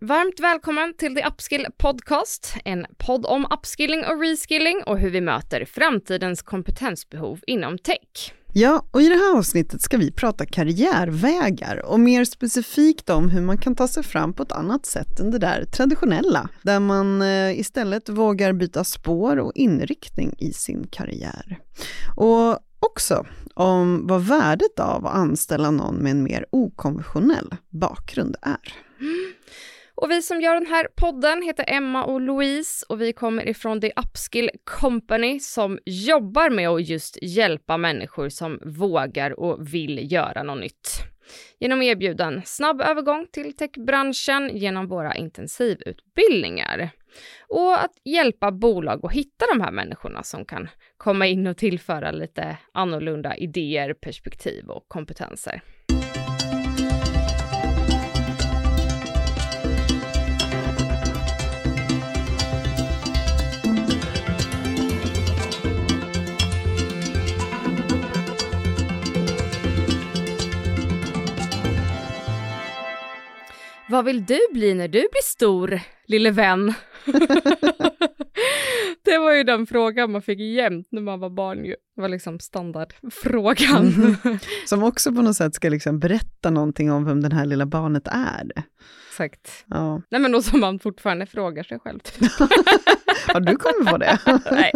Varmt välkommen till The Upskill Podcast, en podd om upskilling och reskilling och hur vi möter framtidens kompetensbehov inom tech. Ja, och i det här avsnittet ska vi prata karriärvägar och mer specifikt om hur man kan ta sig fram på ett annat sätt än det där traditionella, där man eh, istället vågar byta spår och inriktning i sin karriär. Och också om vad värdet av att anställa någon med en mer okonventionell bakgrund är. Och vi som gör den här podden heter Emma och Louise och vi kommer ifrån The Upskill Company som jobbar med att just hjälpa människor som vågar och vill göra något nytt. Genom att erbjuda en snabb övergång till techbranschen genom våra intensivutbildningar. Och att hjälpa bolag att hitta de här människorna som kan komma in och tillföra lite annorlunda idéer, perspektiv och kompetenser. Vad vill du bli när du blir stor, lille vän? det var ju den frågan man fick jämt när man var barn. Ju. Det var liksom standardfrågan. Mm. Som också på något sätt ska liksom berätta någonting om vem det här lilla barnet är. Exakt. Ja. Nej men då som man fortfarande frågar sig själv. Har du kommit på det? Nej.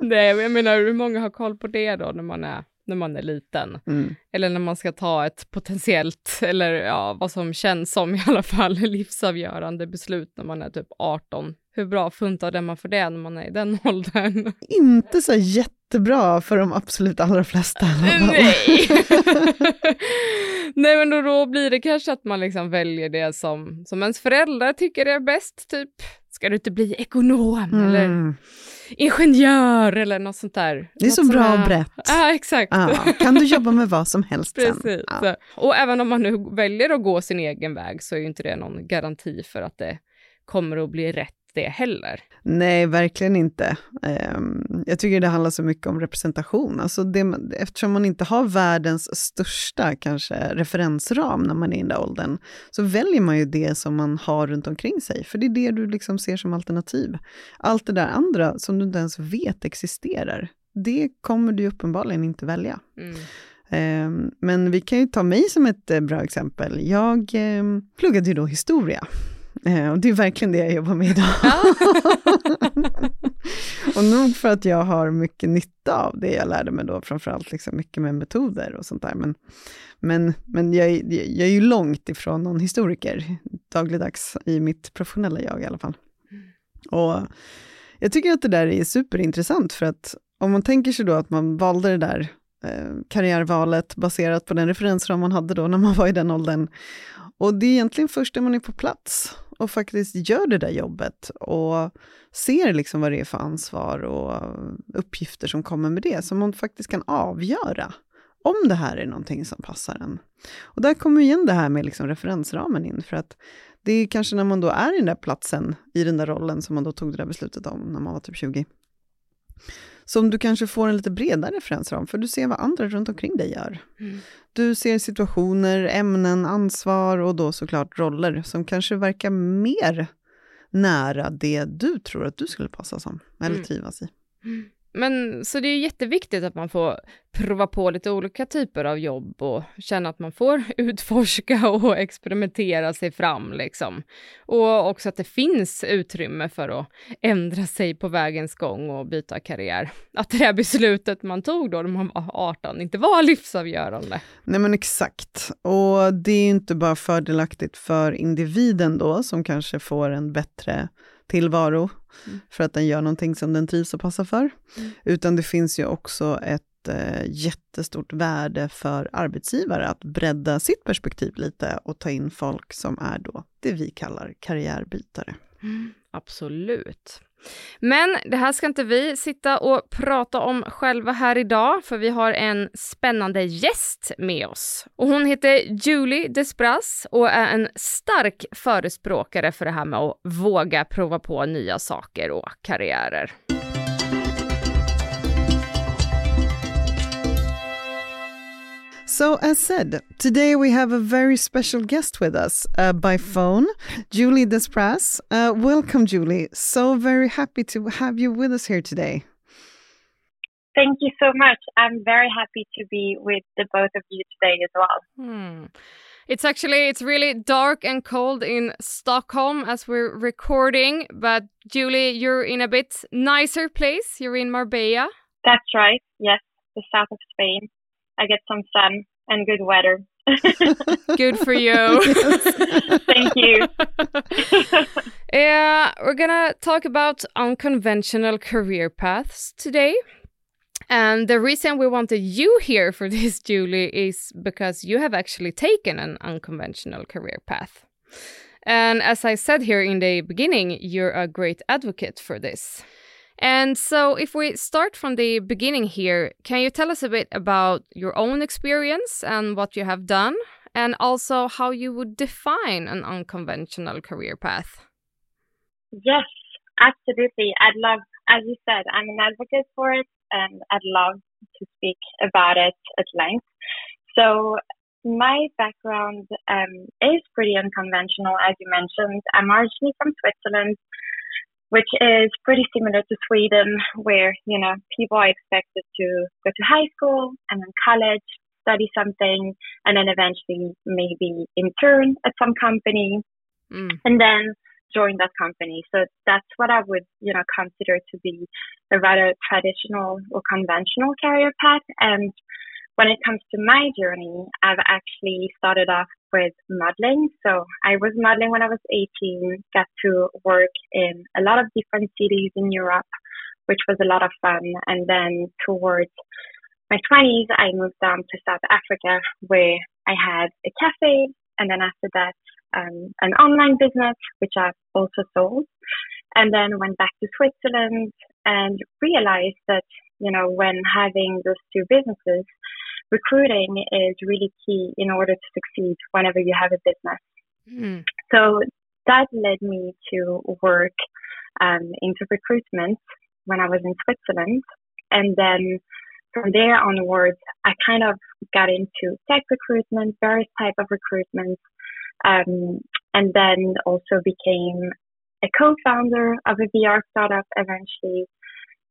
Nej, jag menar hur många har koll på det då när man är när man är liten. Mm. Eller när man ska ta ett potentiellt, eller ja, vad som känns som i alla fall livsavgörande beslut när man är typ 18. Hur bra funtade man för det när man är i den åldern? Inte så jättebra för de absolut allra flesta. Nej! Nej men då, då blir det kanske att man liksom väljer det som, som ens föräldrar tycker är bäst, typ ska du inte bli ekonom mm. eller ingenjör eller något sånt där. Det är så bra och brett. Ja, exakt. Ja, kan du jobba med vad som helst Precis. Ja. Och även om man nu väljer att gå sin egen väg så är ju inte det någon garanti för att det kommer att bli rätt det heller. Nej, verkligen inte. Um, jag tycker det handlar så mycket om representation. Alltså det, eftersom man inte har världens största kanske referensram när man är i den där åldern, så väljer man ju det som man har runt omkring sig, för det är det du liksom ser som alternativ. Allt det där andra som du inte ens vet existerar, det kommer du uppenbarligen inte välja. Mm. Um, men vi kan ju ta mig som ett uh, bra exempel. Jag um, pluggade ju då historia. Eh, och det är verkligen det jag jobbar med idag. och nog för att jag har mycket nytta av det jag lärde mig då, framförallt liksom mycket med metoder och sånt där. Men, men, men jag, jag är ju långt ifrån någon historiker dagligdags i mitt professionella jag i alla fall. Och jag tycker att det där är superintressant för att om man tänker sig då att man valde det där eh, karriärvalet baserat på den referensram man hade då när man var i den åldern. Och det är egentligen först när man är på plats och faktiskt gör det där jobbet och ser liksom vad det är för ansvar och uppgifter som kommer med det, som man faktiskt kan avgöra om det här är någonting som passar en. Och där kommer igen det här med liksom referensramen in, för att det är kanske när man då är i den där platsen, i den där rollen som man då tog det där beslutet om när man var typ 20, som du kanske får en lite bredare referensram, för du ser vad andra runt omkring dig gör. Mm. Du ser situationer, ämnen, ansvar och då såklart roller som kanske verkar mer nära det du tror att du skulle passa som, eller mm. trivas i. Mm. Men så det är jätteviktigt att man får prova på lite olika typer av jobb och känna att man får utforska och experimentera sig fram liksom. Och också att det finns utrymme för att ändra sig på vägens gång och byta karriär. Att det här beslutet man tog då när man var 18 inte var livsavgörande. Nej men exakt. Och det är ju inte bara fördelaktigt för individen då som kanske får en bättre tillvaro mm. för att den gör någonting som den trivs och passar för. Mm. Utan det finns ju också ett eh, jättestort värde för arbetsgivare att bredda sitt perspektiv lite och ta in folk som är då det vi kallar karriärbytare. Mm, absolut. Men det här ska inte vi sitta och prata om själva här idag, för vi har en spännande gäst med oss. Och hon heter Julie Despras och är en stark förespråkare för det här med att våga prova på nya saker och karriärer. So, as said, today we have a very special guest with us uh, by phone, Julie Despraz. Uh, welcome, Julie. So very happy to have you with us here today. Thank you so much. I'm very happy to be with the both of you today as well. Hmm. It's actually it's really dark and cold in Stockholm as we're recording, but Julie, you're in a bit nicer place. You're in Marbella. That's right. Yes, the south of Spain. I get some sun and good weather. good for you. Thank you. yeah, we're gonna talk about unconventional career paths today. And the reason we wanted you here for this, Julie, is because you have actually taken an unconventional career path. And as I said here in the beginning, you're a great advocate for this. And so, if we start from the beginning here, can you tell us a bit about your own experience and what you have done, and also how you would define an unconventional career path? Yes, absolutely. I'd love, as you said, I'm an advocate for it, and I'd love to speak about it at length. So, my background um, is pretty unconventional, as you mentioned. I'm originally from Switzerland which is pretty similar to Sweden, where, you know, people are expected to go to high school and then college, study something, and then eventually maybe intern at some company mm. and then join that company. So that's what I would, you know, consider to be a rather traditional or conventional career path. And when it comes to my journey, I've actually started off with modeling. So I was modeling when I was 18, got to work in a lot of different cities in Europe, which was a lot of fun. And then towards my 20s, I moved down to South Africa where I had a cafe. And then after that, um, an online business, which I've also sold. And then went back to Switzerland and realized that, you know, when having those two businesses, recruiting is really key in order to succeed whenever you have a business. Mm. So that led me to work um, into recruitment when I was in Switzerland. And then from there onwards, I kind of got into tech recruitment, various type of recruitment, um, and then also became a co-founder of a VR startup eventually.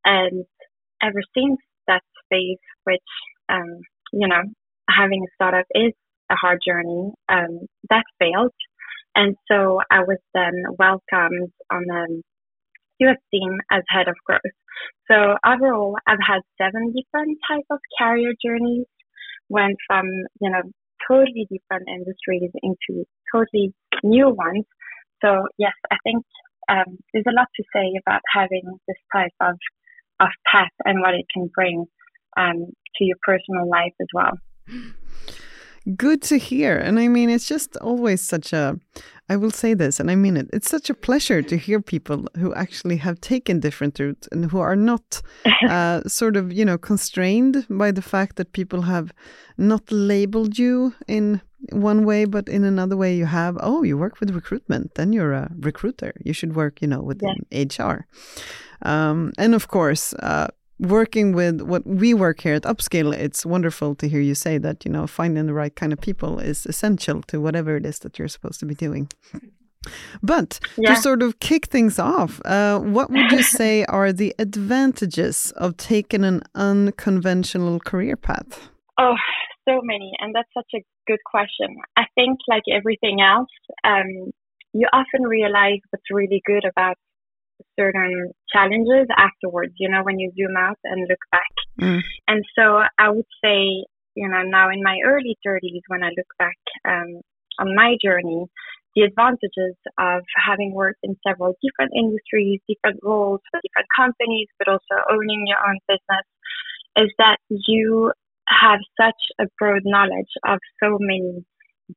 And ever since that space, which um, you know, having a startup is a hard journey. Um, that failed. And so I was then welcomed on the US team as head of growth. So overall, I've had seven different types of career journeys, went from, you know, totally different industries into totally new ones. So yes, I think um, there's a lot to say about having this type of, of path and what it can bring um, to your personal life as well. Good to hear. And I mean, it's just always such a, I will say this, and I mean it, it's such a pleasure to hear people who actually have taken different routes and who are not uh, sort of, you know, constrained by the fact that people have not labeled you in one way, but in another way you have, oh, you work with recruitment, then you're a recruiter. You should work, you know, with yeah. HR. Um, and of course, uh, working with what we work here at Upskill, it's wonderful to hear you say that, you know, finding the right kind of people is essential to whatever it is that you're supposed to be doing. But yeah. to sort of kick things off, uh, what would you say are the advantages of taking an unconventional career path? Oh, so many. And that's such a good question. I think, like everything else, um, you often realize what's really good about certain challenges afterwards, you know, when you zoom out and look back. Mm. And so I would say, you know, now in my early 30s, when I look back um, on my journey, the advantages of having worked in several different industries, different roles, different companies, but also owning your own business is that you have such a broad knowledge of so many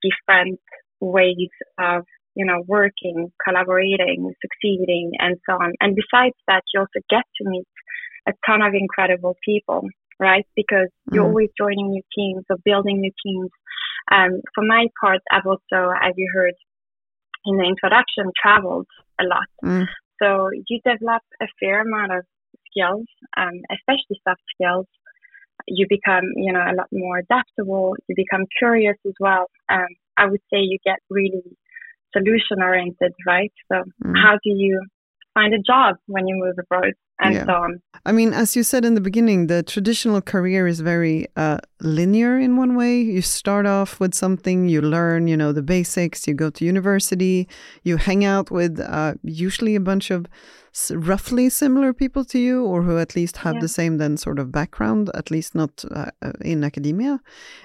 different ways of you know, working, collaborating, succeeding, and so on. And besides that, you also get to meet a ton of incredible people, right? Because mm. you're always joining new teams or building new teams. Um, for my part, I've also, as you heard in the introduction, traveled a lot. Mm. So you develop a fair amount of skills, um, especially soft skills, you become, you know, a lot more adaptable. You become curious as well. Um, I would say you get really solution oriented, right? So mm. how do you find a job when you move abroad and yeah. so on? I mean, as you said in the beginning, the traditional career is very uh, linear in one way. You start off with something, you learn, you know, the basics, you go to university, you hang out with uh, usually a bunch of roughly similar people to you or who at least have yeah. the same then sort of background at least not uh, uh, in academia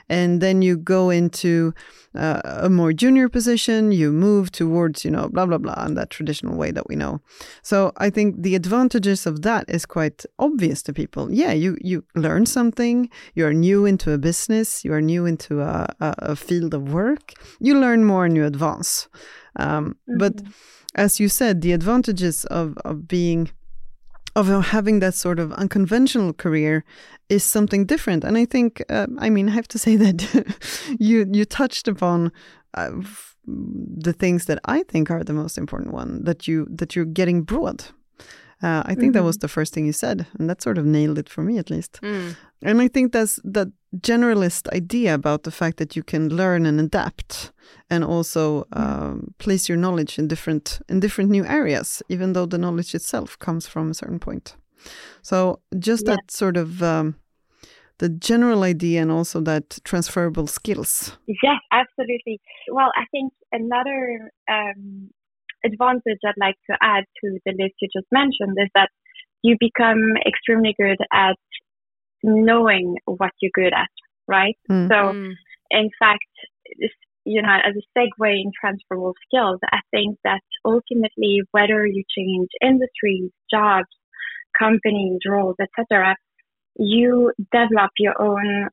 and then you go into uh, a more junior position you move towards you know blah blah blah in that traditional way that we know so i think the advantages of that is quite obvious to people yeah you you learn something you are new into a business you are new into a, a, a field of work you learn more and you advance um, mm-hmm. but as you said, the advantages of, of being of having that sort of unconventional career is something different. And I think, uh, I mean, I have to say that you you touched upon uh, the things that I think are the most important one that you that you're getting broad. Uh, I think mm -hmm. that was mm-hmm. the first thing you said, and that sort of nailed it for me at least. Mm. And I think that's that generalist idea about the fact that you can learn and adapt and also um, place your knowledge in different in different new areas even though the knowledge itself comes from a certain point so just yeah. that sort of um, the general idea and also that transferable skills yes absolutely well i think another um, advantage i'd like to add to the list you just mentioned is that you become extremely good at knowing what you're good at, right? Mm. So, mm. in fact, you know, as a segue in transferable skills, I think that ultimately, whether you change industries, jobs, companies, roles, etc., you develop your own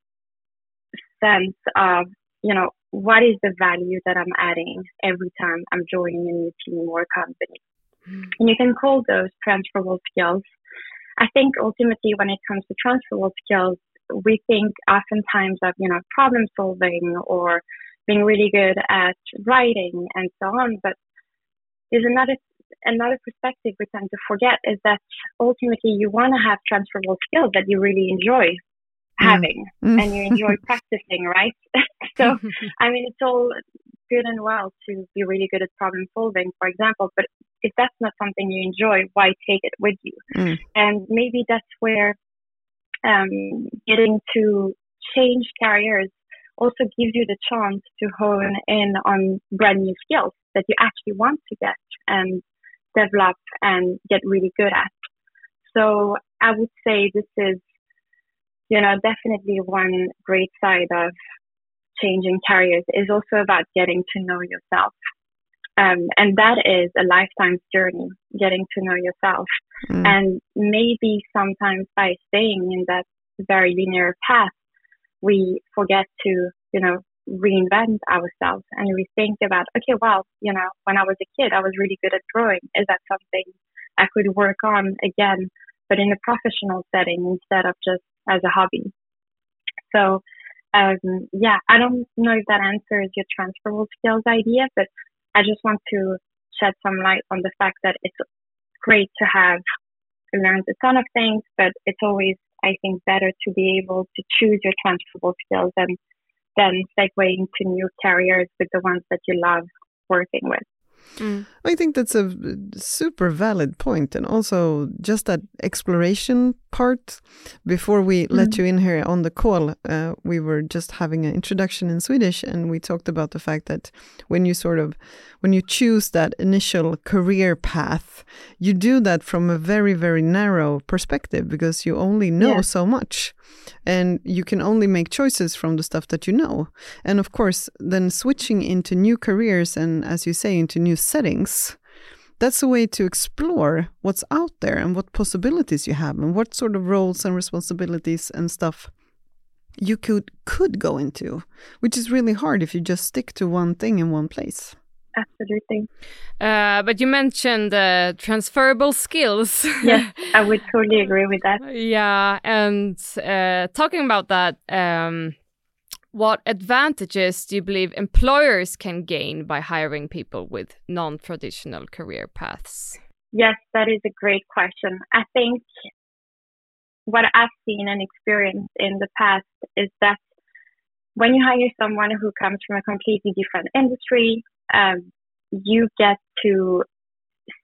sense of, you know, what is the value that I'm adding every time I'm joining a new team or company. Mm. And you can call those transferable skills I think ultimately when it comes to transferable skills, we think oftentimes of, you know, problem solving or being really good at writing and so on. But there's another another perspective we tend to forget is that ultimately you want to have transferable skills that you really enjoy. Having mm. and you enjoy practicing, right? so, I mean, it's all good and well to be really good at problem solving, for example, but if that's not something you enjoy, why take it with you? Mm. And maybe that's where um, getting to change careers also gives you the chance to hone in on brand new skills that you actually want to get and develop and get really good at. So I would say this is, you know, definitely one great side of changing careers is also about getting to know yourself. Um, and that is a lifetime journey, getting to know yourself. Mm. And maybe sometimes by staying in that very linear path, we forget to, you know, reinvent ourselves and we think about, okay, well, you know, when I was a kid, I was really good at drawing. Is that something I could work on again, but in a professional setting instead of just as a hobby? So um, yeah, I don't know if that answers your transferable skills idea, but I just want to shed some light on the fact that it's great to have learned a ton of things, but it's always, I think, better to be able to choose your transferable skills and then segue into new careers with the ones that you love working with. Mm. I think that's a super valid point, and also just that exploration part. Before we mm. let you in here on the call, uh, we were just having an introduction in Swedish, and we talked about the fact that when you sort of when you choose that initial career path, you do that from a very very narrow perspective because you only know yeah. so much and you can only make choices from the stuff that you know. And of course, then switching into new careers and, as you say, into new settings, that's a way to explore what's out there and what possibilities you have and what sort of roles and responsibilities and stuff you could could go into, which is really hard if you just stick to one thing in one place absolutely. Uh, but you mentioned uh, transferable skills. yes, I would totally agree with that. Yeah, and uh, talking about that, um, what advantages do you believe employers can gain by hiring people with non-traditional career paths? Yes, that is a great question. I think what I've seen and experienced in the past is that when you hire someone who comes from a completely different industry, um, you get to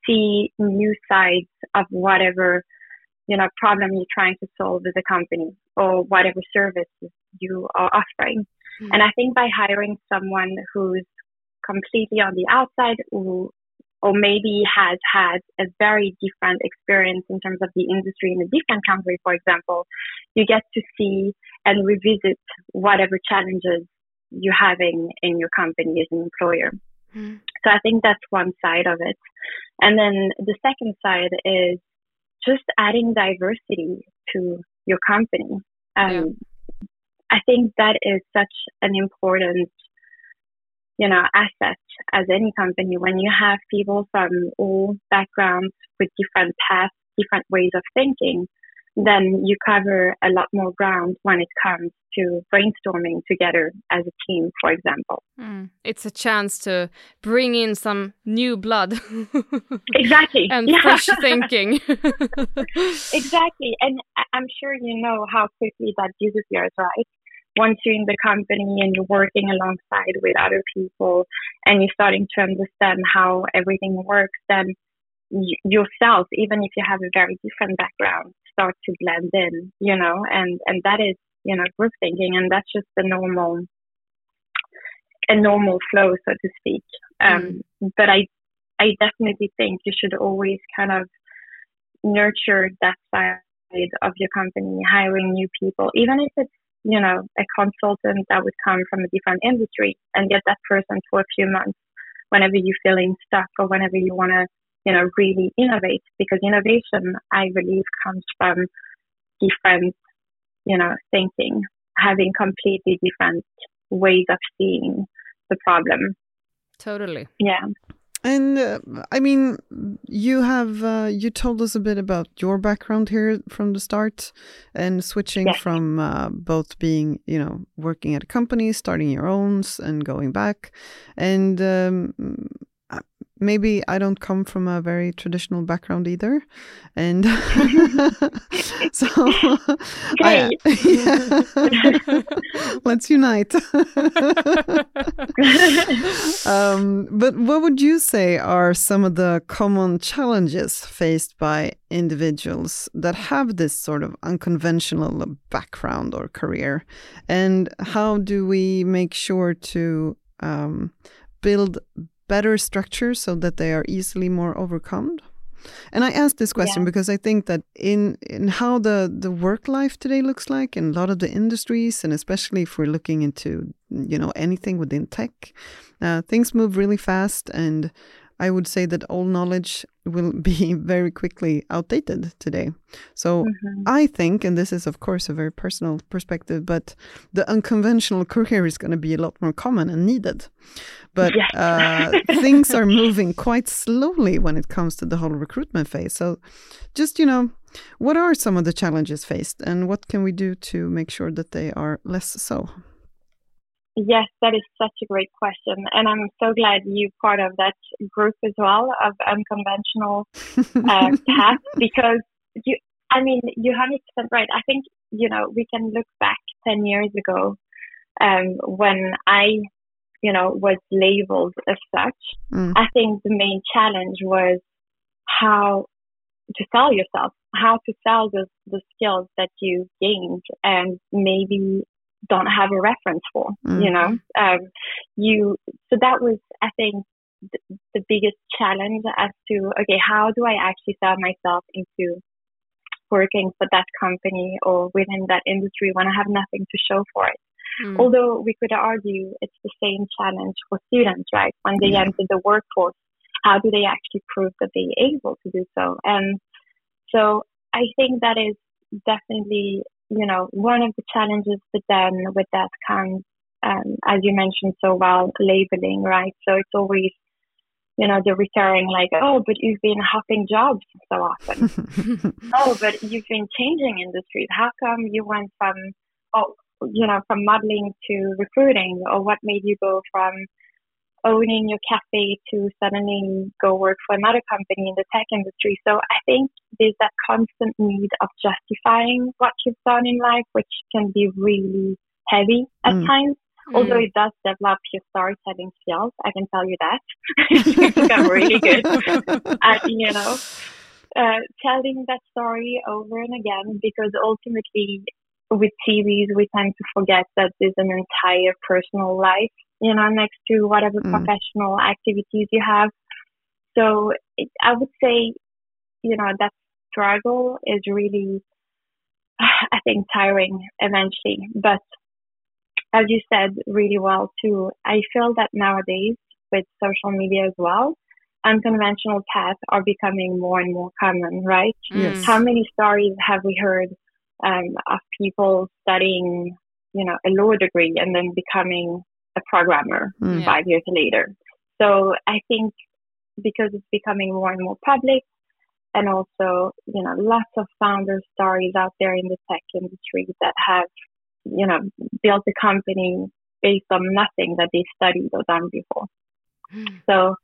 see new sides of whatever you know problem you're trying to solve as a company or whatever services you are offering. Mm-hmm. And I think by hiring someone who's completely on the outside who or maybe has had a very different experience in terms of the industry in a different country, for example, you get to see and revisit whatever challenges you're having in your company as an employer. Mm. So I think that's one side of it. And then the second side is just adding diversity to your company. Um, yeah. I think that is such an important you know, asset as any company. When you have people from all backgrounds with different paths, different ways of thinking, then you cover a lot more ground when it comes to brainstorming together as a team, for example. Mm. It's a chance to bring in some new blood. exactly. and yeah. fresh thinking. exactly. And I'm sure you know how quickly that disappears, right? once you're in the company and you're working alongside with other people and you're starting to understand how everything works, then yourself, even if you have a very different background, start to blend in, you know, and, and that is, you know, group thinking and that's just the normal, a normal flow, so to speak. Um, mm. but I, I definitely think you should always kind of nurture that side of your company, hiring new people, even if it's you know, a consultant that would come from a different industry and get that person for a few months whenever you're feeling stuck or whenever you want to, you know, really innovate. Because innovation, I believe, comes from different, you know, thinking, having completely different ways of seeing the problem. Totally. Yeah. And uh, I mean, you have uh, you told us a bit about your background here from the start, and switching yes. from uh, both being you know working at a company, starting your own, and going back, and um, maybe I don't come from a very traditional background either, and so I, yeah. let's unite. um, but what would you say are some of the common challenges faced by individuals that have this sort of unconventional background or career, and how do we make sure to um, build better structures so that they are easily more overcome? And I ask this question yeah. because I think that in in how the the work life today looks like in a lot of the industries, and especially if we're looking into you know anything within tech, uh, things move really fast, and I would say that all knowledge will be very quickly outdated today. So mm-hmm. I think, and this is of course a very personal perspective, but the unconventional career is going to be a lot more common and needed. But yes. uh, things are moving quite slowly when it comes to the whole recruitment phase. So just, you know, what are some of the challenges faced and what can we do to make sure that they are less so? Yes, that is such a great question. And I'm so glad you're part of that group as well of unconventional uh, paths because you, I mean, you're 100% right. I think, you know, we can look back 10 years ago um, when I, you know, was labeled as such. Mm. I think the main challenge was how to sell yourself, how to sell the, the skills that you gained and maybe don't have a reference for, mm-hmm. you know. Um, you so that was, I think, the, the biggest challenge as to okay, how do I actually sell myself into working for that company or within that industry when I have nothing to show for it. Mm. Although we could argue it's the same challenge for students, right? When they yeah. enter the workforce, how do they actually prove that they're able to do so? And so I think that is definitely you know, one of the challenges, but then with that comes, um, as you mentioned so well, labeling, right? So it's always, you know, the recurring like, oh, but you've been hopping jobs so often. oh, but you've been changing industries. How come you went from, oh, you know, from modeling to recruiting, or what made you go from owning your cafe to suddenly go work for another company in the tech industry. So I think there's that constant need of justifying what you've done in life, which can be really heavy at mm. times. Mm. Although it does develop your storytelling skills, I can tell you that. you become really good at, you know, uh, telling that story over and again because ultimately with CVs, we tend to forget that there's an entire personal life, you know, next to whatever mm. professional activities you have. So it, I would say, you know, that struggle is really, I think, tiring eventually. But as you said really well too, I feel that nowadays with social media as well, unconventional paths are becoming more and more common, right? Yes. How many stories have we heard um, of people studying, you know, a law degree and then becoming a programmer mm. five years later. So I think because it's becoming more and more public, and also, you know, lots of founder stories out there in the tech industry that have, you know, built a company based on nothing that they studied or done before. Mm. So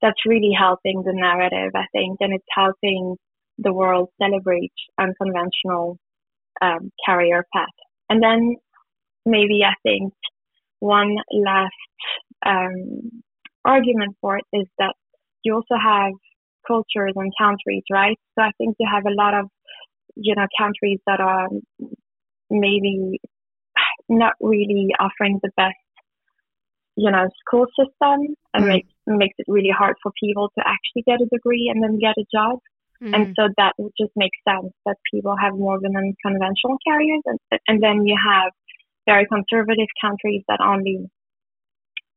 that's really helping the narrative, I think, and it's helping the world celebrate unconventional um, career path. And then maybe I think one last um, argument for it is that you also have cultures and countries, right? So I think you have a lot of, you know, countries that are maybe not really offering the best, you know, school system and mm. makes makes it really hard for people to actually get a degree and then get a job. Mm-hmm. And so that would just makes sense that people have more than conventional carriers. And, and then you have very conservative countries that only,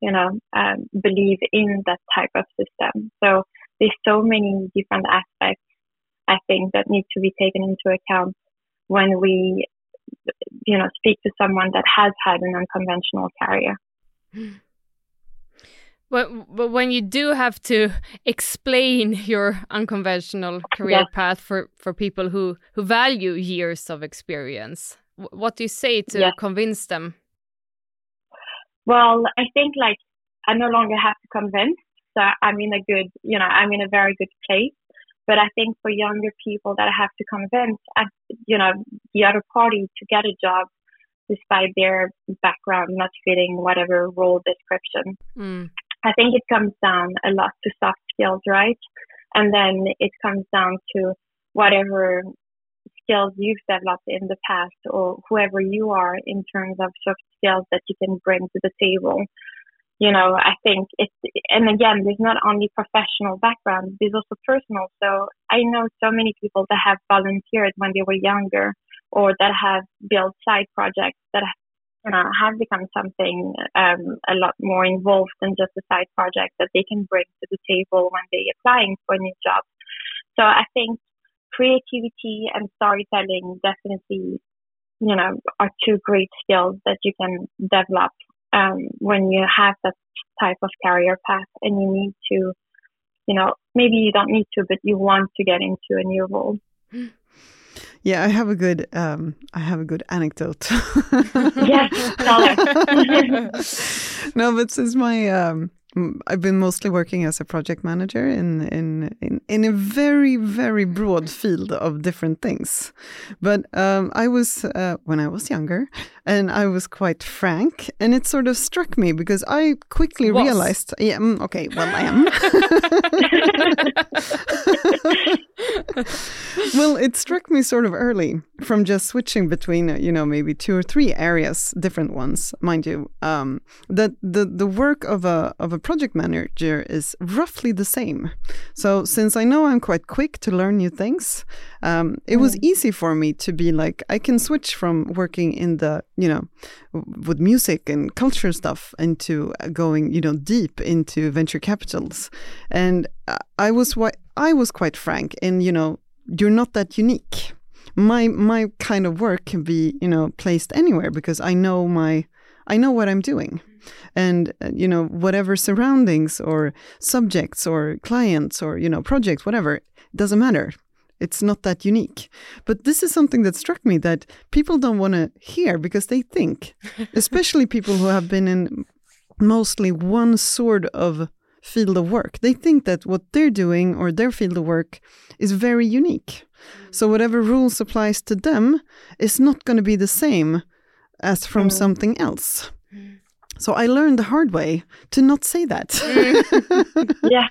you know, um, believe in that type of system. So there's so many different aspects, I think, that need to be taken into account when we, you know, speak to someone that has had an unconventional career. But, but when you do have to explain your unconventional career yeah. path for, for people who, who value years of experience, what do you say to yeah. convince them? Well, I think like I no longer have to convince. So I'm in a good, you know, I'm in a very good place. But I think for younger people that I have to convince, you know, the other party to get a job despite their background not fitting whatever role description. Mm. I think it comes down a lot to soft skills, right? And then it comes down to whatever skills you've developed in the past or whoever you are in terms of soft skills that you can bring to the table. You know, I think it's, and again, there's not only professional background, there's also personal. So I know so many people that have volunteered when they were younger or that have built side projects that you know, have become something um, a lot more involved than just a side project that they can bring to the table when they're applying for a new job. So I think creativity and storytelling definitely, you know, are two great skills that you can develop um, when you have that type of career path and you need to, you know, maybe you don't need to, but you want to get into a new role. Yeah, I have a good um, I have a good anecdote. yes, no, but since my um, I've been mostly working as a project manager in, in, in, in a very, very broad field of different things. But um, I was, uh, when I was younger, and I was quite frank, and it sort of struck me because I quickly was. realized, yeah, mm, okay, well, I am. well, it struck me sort of early from just switching between, uh, you know, maybe two or three areas, different ones, mind you, um, that the, the work of a, of a project manager is roughly the same. So since I know I'm quite quick to learn new things, um, it mm. was easy for me to be like I can switch from working in the you know with music and culture stuff into going you know deep into venture capitals, and I was I was quite frank in you know you're not that unique. My my kind of work can be you know placed anywhere because I know my I know what I'm doing and uh, you know whatever surroundings or subjects or clients or you know projects whatever doesn't matter it's not that unique but this is something that struck me that people don't want to hear because they think especially people who have been in mostly one sort of field of work. They think that what they're doing or their field of work is very unique. So whatever rules applies to them is not going to be the same as from mm. something else. So I learned the hard way to not say that. Mm. yeah.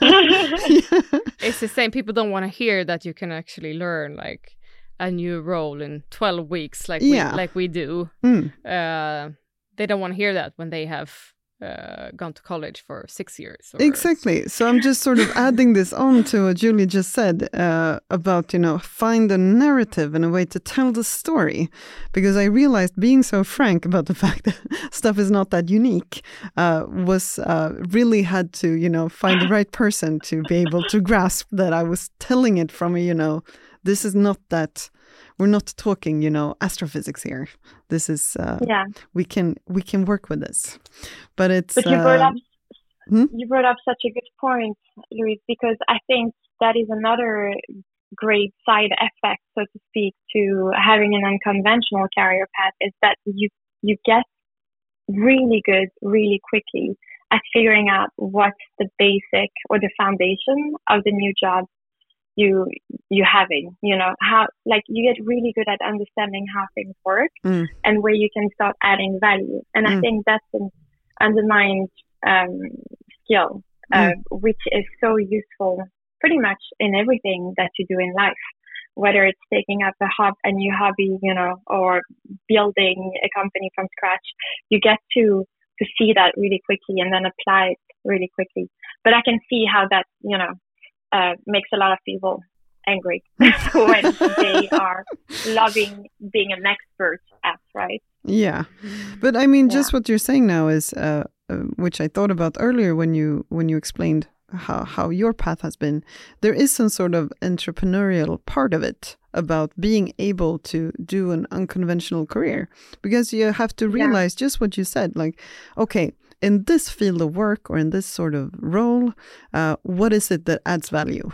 yeah. It's the same. People don't want to hear that you can actually learn like a new role in 12 weeks like yeah. we, like we do. Mm. Uh, they don't want to hear that when they have uh, gone to college for six years. Or... Exactly. So I'm just sort of adding this on to what Julia just said uh, about, you know, find a narrative and a way to tell the story. Because I realized being so frank about the fact that stuff is not that unique uh, was uh, really had to, you know, find the right person to be able to grasp that I was telling it from a, you know, this is not that we're not talking, you know, astrophysics here. This is uh, yeah. We can we can work with this, but it's. But you brought uh, up hmm? you brought up such a good point, Louise, because I think that is another great side effect, so to speak, to having an unconventional career path is that you you get really good really quickly at figuring out what's the basic or the foundation of the new job you you having you know how like you get really good at understanding how things work mm. and where you can start adding value and mm. i think that's an undermined um, skill uh, mm. which is so useful pretty much in everything that you do in life whether it's taking up a hub a new hobby you know or building a company from scratch you get to to see that really quickly and then apply it really quickly but i can see how that you know uh, makes a lot of people angry when they are loving being an expert at, right? Yeah, but I mean, just what you're saying now is, uh, uh, which I thought about earlier when you when you explained how how your path has been. There is some sort of entrepreneurial part of it about being able to do an unconventional career because you have to realize yeah. just what you said, like, okay, in this field of work or in this sort of role, uh, what is it that adds value?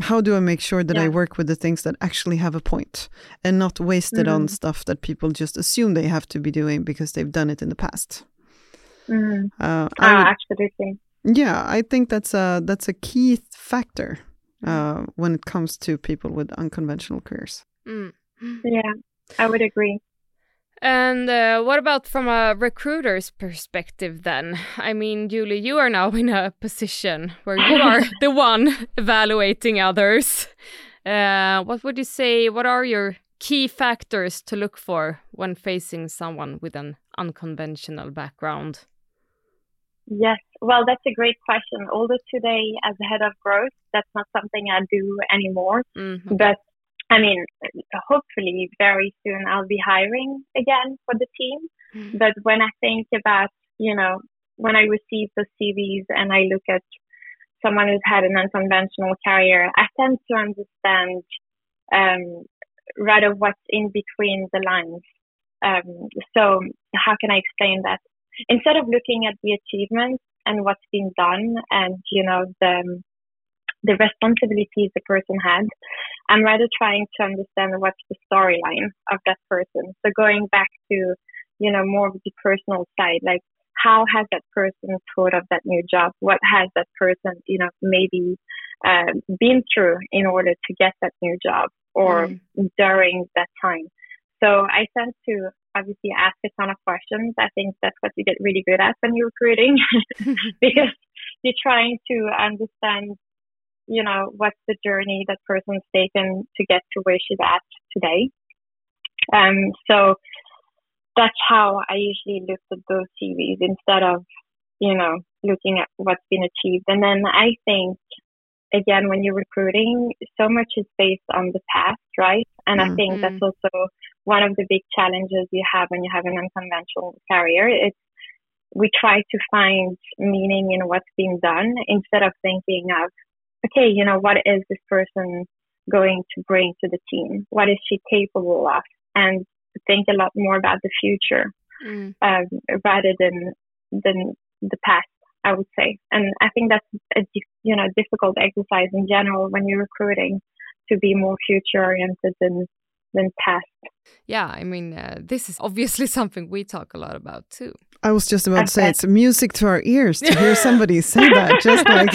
How do I make sure that yeah. I work with the things that actually have a point and not waste it mm. on stuff that people just assume they have to be doing because they've done it in the past? Mm. Uh, ah, absolutely. Yeah, I think that's a that's a key factor uh, when it comes to people with unconventional careers. Mm. Yeah, I would agree. And uh, what about from a recruiter's perspective then? I mean, Julie, you are now in a position where you are the one evaluating others. Uh, what would you say? What are your key factors to look for when facing someone with an unconventional background? Yes, well, that's a great question. Although today, as head of growth, that's not something I do anymore. Mm -hmm. But I mean, hopefully very soon I'll be hiring again for the team. Mm-hmm. But when I think about, you know, when I receive the CVs and I look at someone who's had an unconventional career, I tend to understand um, rather what's in between the lines. Um, so how can I explain that? Instead of looking at the achievements and what's been done and, you know, the, the responsibilities the person had, I'm rather trying to understand what's the storyline of that person. So going back to, you know, more of the personal side, like how has that person thought of that new job? What has that person, you know, maybe uh, been through in order to get that new job or mm. during that time? So I tend to obviously ask a ton of questions. I think that's what you get really good at when you're recruiting because you're trying to understand you know, what's the journey that person's taken to get to where she's at today. Um, so that's how I usually look at those CVs instead of, you know, looking at what's been achieved. And then I think, again, when you're recruiting, so much is based on the past, right? And mm-hmm. I think that's mm-hmm. also one of the big challenges you have when you have an unconventional career. It's we try to find meaning in what's being done instead of thinking of okay, you know, what is this person going to bring to the team? What is she capable of? And think a lot more about the future mm. um, rather than than the past. I would say, and I think that's a you know difficult exercise in general when you're recruiting to be more future oriented than than past. Yeah, I mean, uh, this is obviously something we talk a lot about too. I was just about to say it's music to our ears to hear somebody say that, just like.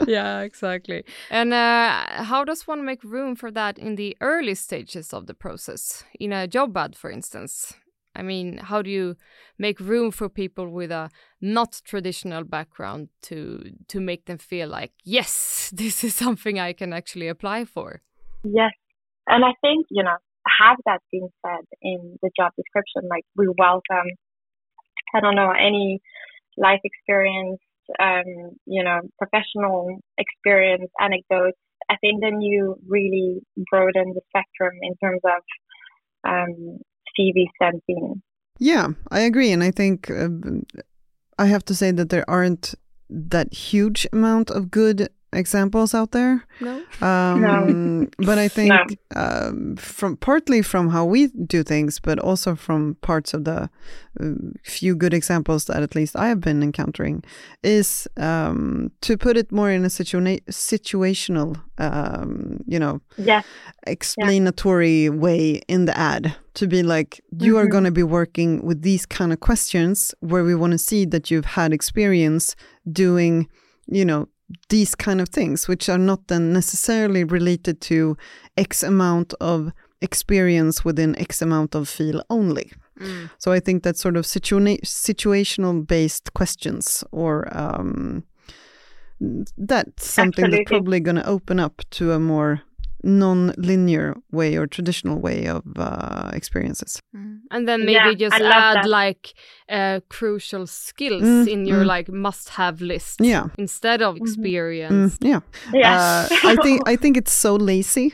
yeah, exactly. And uh, how does one make room for that in the early stages of the process, in a job ad, for instance? I mean, how do you make room for people with a not traditional background to to make them feel like, yes, this is something I can actually apply for? Yes, and I think you know have that being said in the job description. Like we welcome, I don't know, any life experience, um, you know, professional experience, anecdotes. I think then you really broaden the spectrum in terms of um, CV sent in. Yeah, I agree, and I think uh, I have to say that there aren't that huge amount of good examples out there. No. Um, no. But I think no. um, from partly from how we do things, but also from parts of the uh, few good examples that at least I have been encountering, is um, to put it more in a situa- situational, um, you know, yeah. explanatory yeah. way in the ad. To be like, you mm-hmm. are going to be working with these kind of questions where we want to see that you've had experience doing you know these kind of things, which are not then necessarily related to X amount of experience within X amount of field only. Mm. So I think that sort of situa- situational based questions or um, that's something Absolutely. that's probably going to open up to a more non-linear way or traditional way of uh, experiences mm. and then maybe yeah, just add that. like uh, crucial skills mm, in your mm. like must-have list yeah instead of mm-hmm. experience yeah yeah uh, i think i think it's so lazy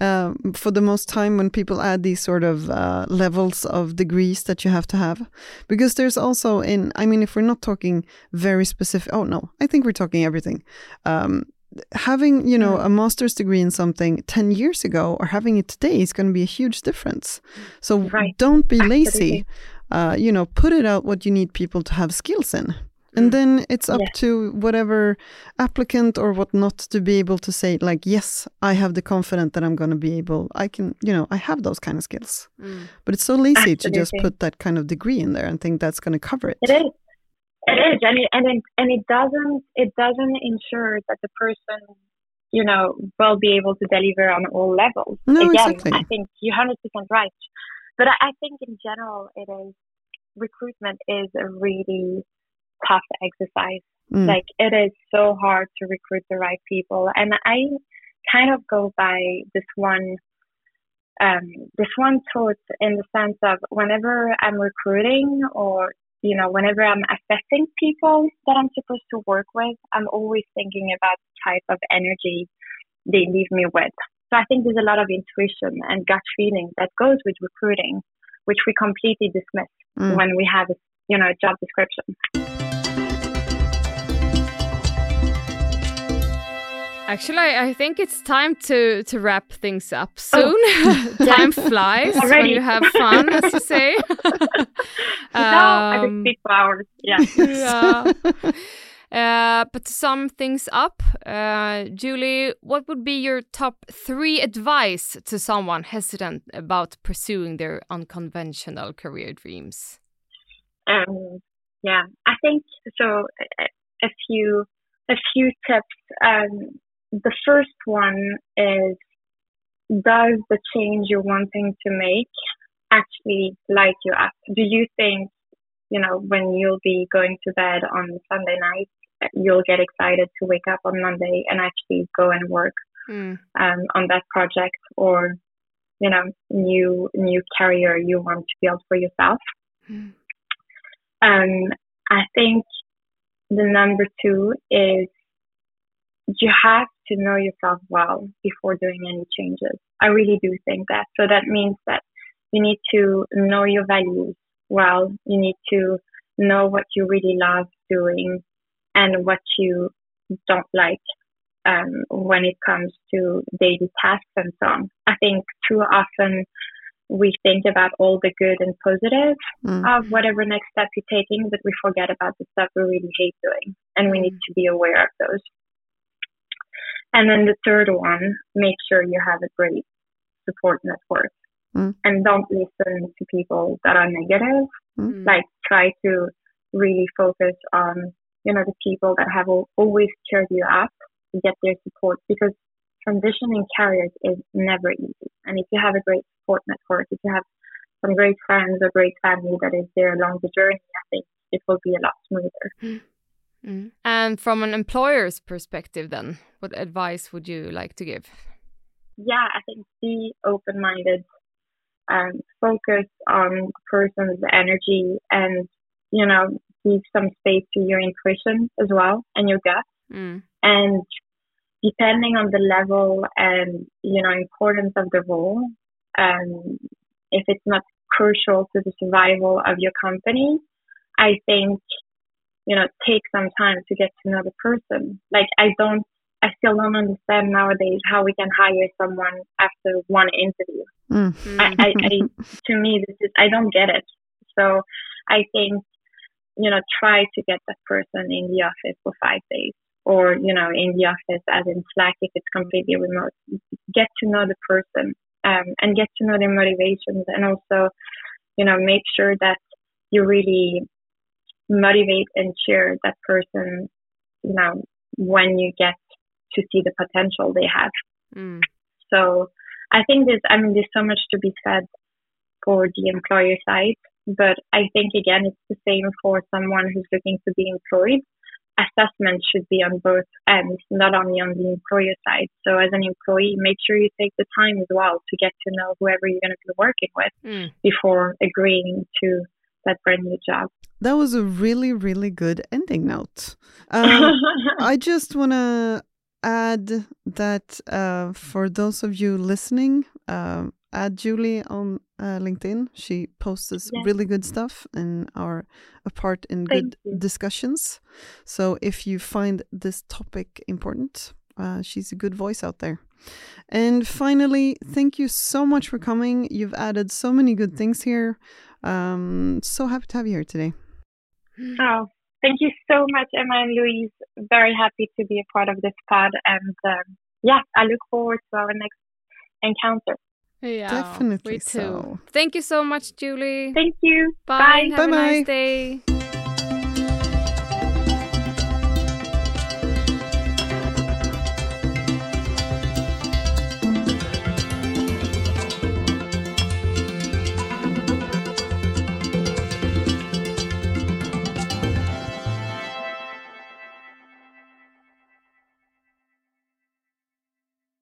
um, for the most time when people add these sort of uh, levels of degrees that you have to have because there's also in i mean if we're not talking very specific oh no i think we're talking everything um, having you know mm. a master's degree in something 10 years ago or having it today is going to be a huge difference so right. don't be lazy uh, you know put it out what you need people to have skills in and mm. then it's up yeah. to whatever applicant or whatnot to be able to say like yes i have the confidence that i'm going to be able i can you know i have those kind of skills mm. but it's so lazy Absolutely. to just put that kind of degree in there and think that's going to cover it it is it is, and it, and it, and it doesn't it doesn't ensure that the person you know will be able to deliver on all levels. No, Again, exactly. I think you're hundred percent right, but I, I think in general it is recruitment is a really tough exercise. Mm. Like it is so hard to recruit the right people, and I kind of go by this one um, this one thought in the sense of whenever I'm recruiting or you know, whenever I'm assessing people that I'm supposed to work with, I'm always thinking about the type of energy they leave me with. So I think there's a lot of intuition and gut feeling that goes with recruiting, which we completely dismiss mm. when we have, you know, a job description. Actually, I think it's time to to wrap things up soon. Oh. time flies Already. when you have fun, as you say. um, no, I can speak for hours. Yeah. yeah. Uh, but to sum things up, uh, Julie, what would be your top three advice to someone hesitant about pursuing their unconventional career dreams? Um, yeah, I think so. A, a few a few tips. Um, the first one is does the change you're wanting to make actually light you up? Do you think, you know, when you'll be going to bed on Sunday night, you'll get excited to wake up on Monday and actually go and work mm. um, on that project or, you know, new new career you want to build for yourself? Mm. Um, I think the number two is you have to know yourself well before doing any changes. I really do think that. So that means that you need to know your values well. You need to know what you really love doing and what you don't like um, when it comes to daily tasks and so on. I think too often we think about all the good and positive mm. of whatever next step you're taking, but we forget about the stuff we really hate doing. And we need to be aware of those. And then the third one, make sure you have a great support network. Mm. and don't listen to people that are negative. Mm. Like try to really focus on, you know, the people that have always cheered you up to get their support because transitioning careers is never easy. And if you have a great support network, if you have some great friends or great family that is there along the journey, I think it will be a lot smoother. Mm. And from an employer's perspective, then, what advice would you like to give? Yeah, I think be open minded, and focus on a person's energy and, you know, give some space to your intuition as well and your gut. Mm. And depending on the level and, you know, importance of the role, um, if it's not crucial to the survival of your company, I think, you know, take some time to get to know the person. Like, I don't, I still don't understand nowadays how we can hire someone after one interview. Mm. I, I, I, to me, this is, I don't get it. So I think, you know, try to get that person in the office for five days or, you know, in the office as in Slack if it's completely remote. Get to know the person um, and get to know their motivations and also, you know, make sure that you really motivate and cheer that person, you know, when you get to see the potential they have. Mm. So I think there's, I mean, there's so much to be said for the employer side, but I think again, it's the same for someone who's looking to be employed. Assessment should be on both ends, not only on the employer side. So as an employee, make sure you take the time as well to get to know whoever you're going to be working with Mm. before agreeing to that brand new job. That was a really, really good ending note. Um, I just want to add that uh, for those of you listening, um, add Julie on uh, LinkedIn. She posts Yes. really good stuff and are a part in Thank good you. discussions. So if you find this topic important, uh, she's a good voice out there. And finally, thank you so much for coming. You've added so many good things here. Um, so happy to have you here today. Oh, thank you so much, Emma and Louise. Very happy to be a part of this pod. And um, yeah, I look forward to our next encounter. Yeah, Definitely we too. so. Thank you so much, Julie. Thank you. Bye. Bye. and Have a Bye-bye. nice day.